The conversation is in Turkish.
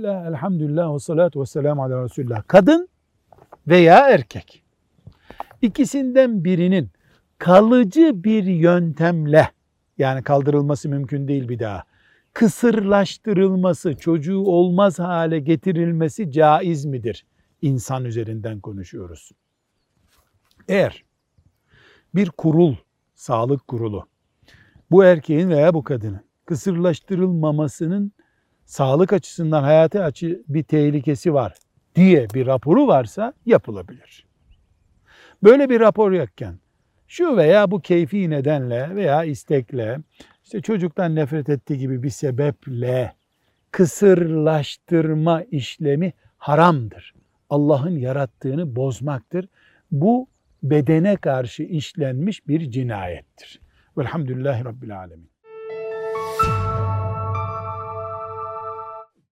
Bismillah, elhamdülillah ve salatu ve selamu ala Resulullah. Kadın veya erkek. İkisinden birinin kalıcı bir yöntemle yani kaldırılması mümkün değil bir daha. Kısırlaştırılması, çocuğu olmaz hale getirilmesi caiz midir? İnsan üzerinden konuşuyoruz. Eğer bir kurul, sağlık kurulu bu erkeğin veya bu kadının kısırlaştırılmamasının sağlık açısından hayata açı bir tehlikesi var diye bir raporu varsa yapılabilir. Böyle bir rapor yokken şu veya bu keyfi nedenle veya istekle işte çocuktan nefret ettiği gibi bir sebeple kısırlaştırma işlemi haramdır. Allah'ın yarattığını bozmaktır. Bu bedene karşı işlenmiş bir cinayettir. Velhamdülillahi Rabbil Alemin.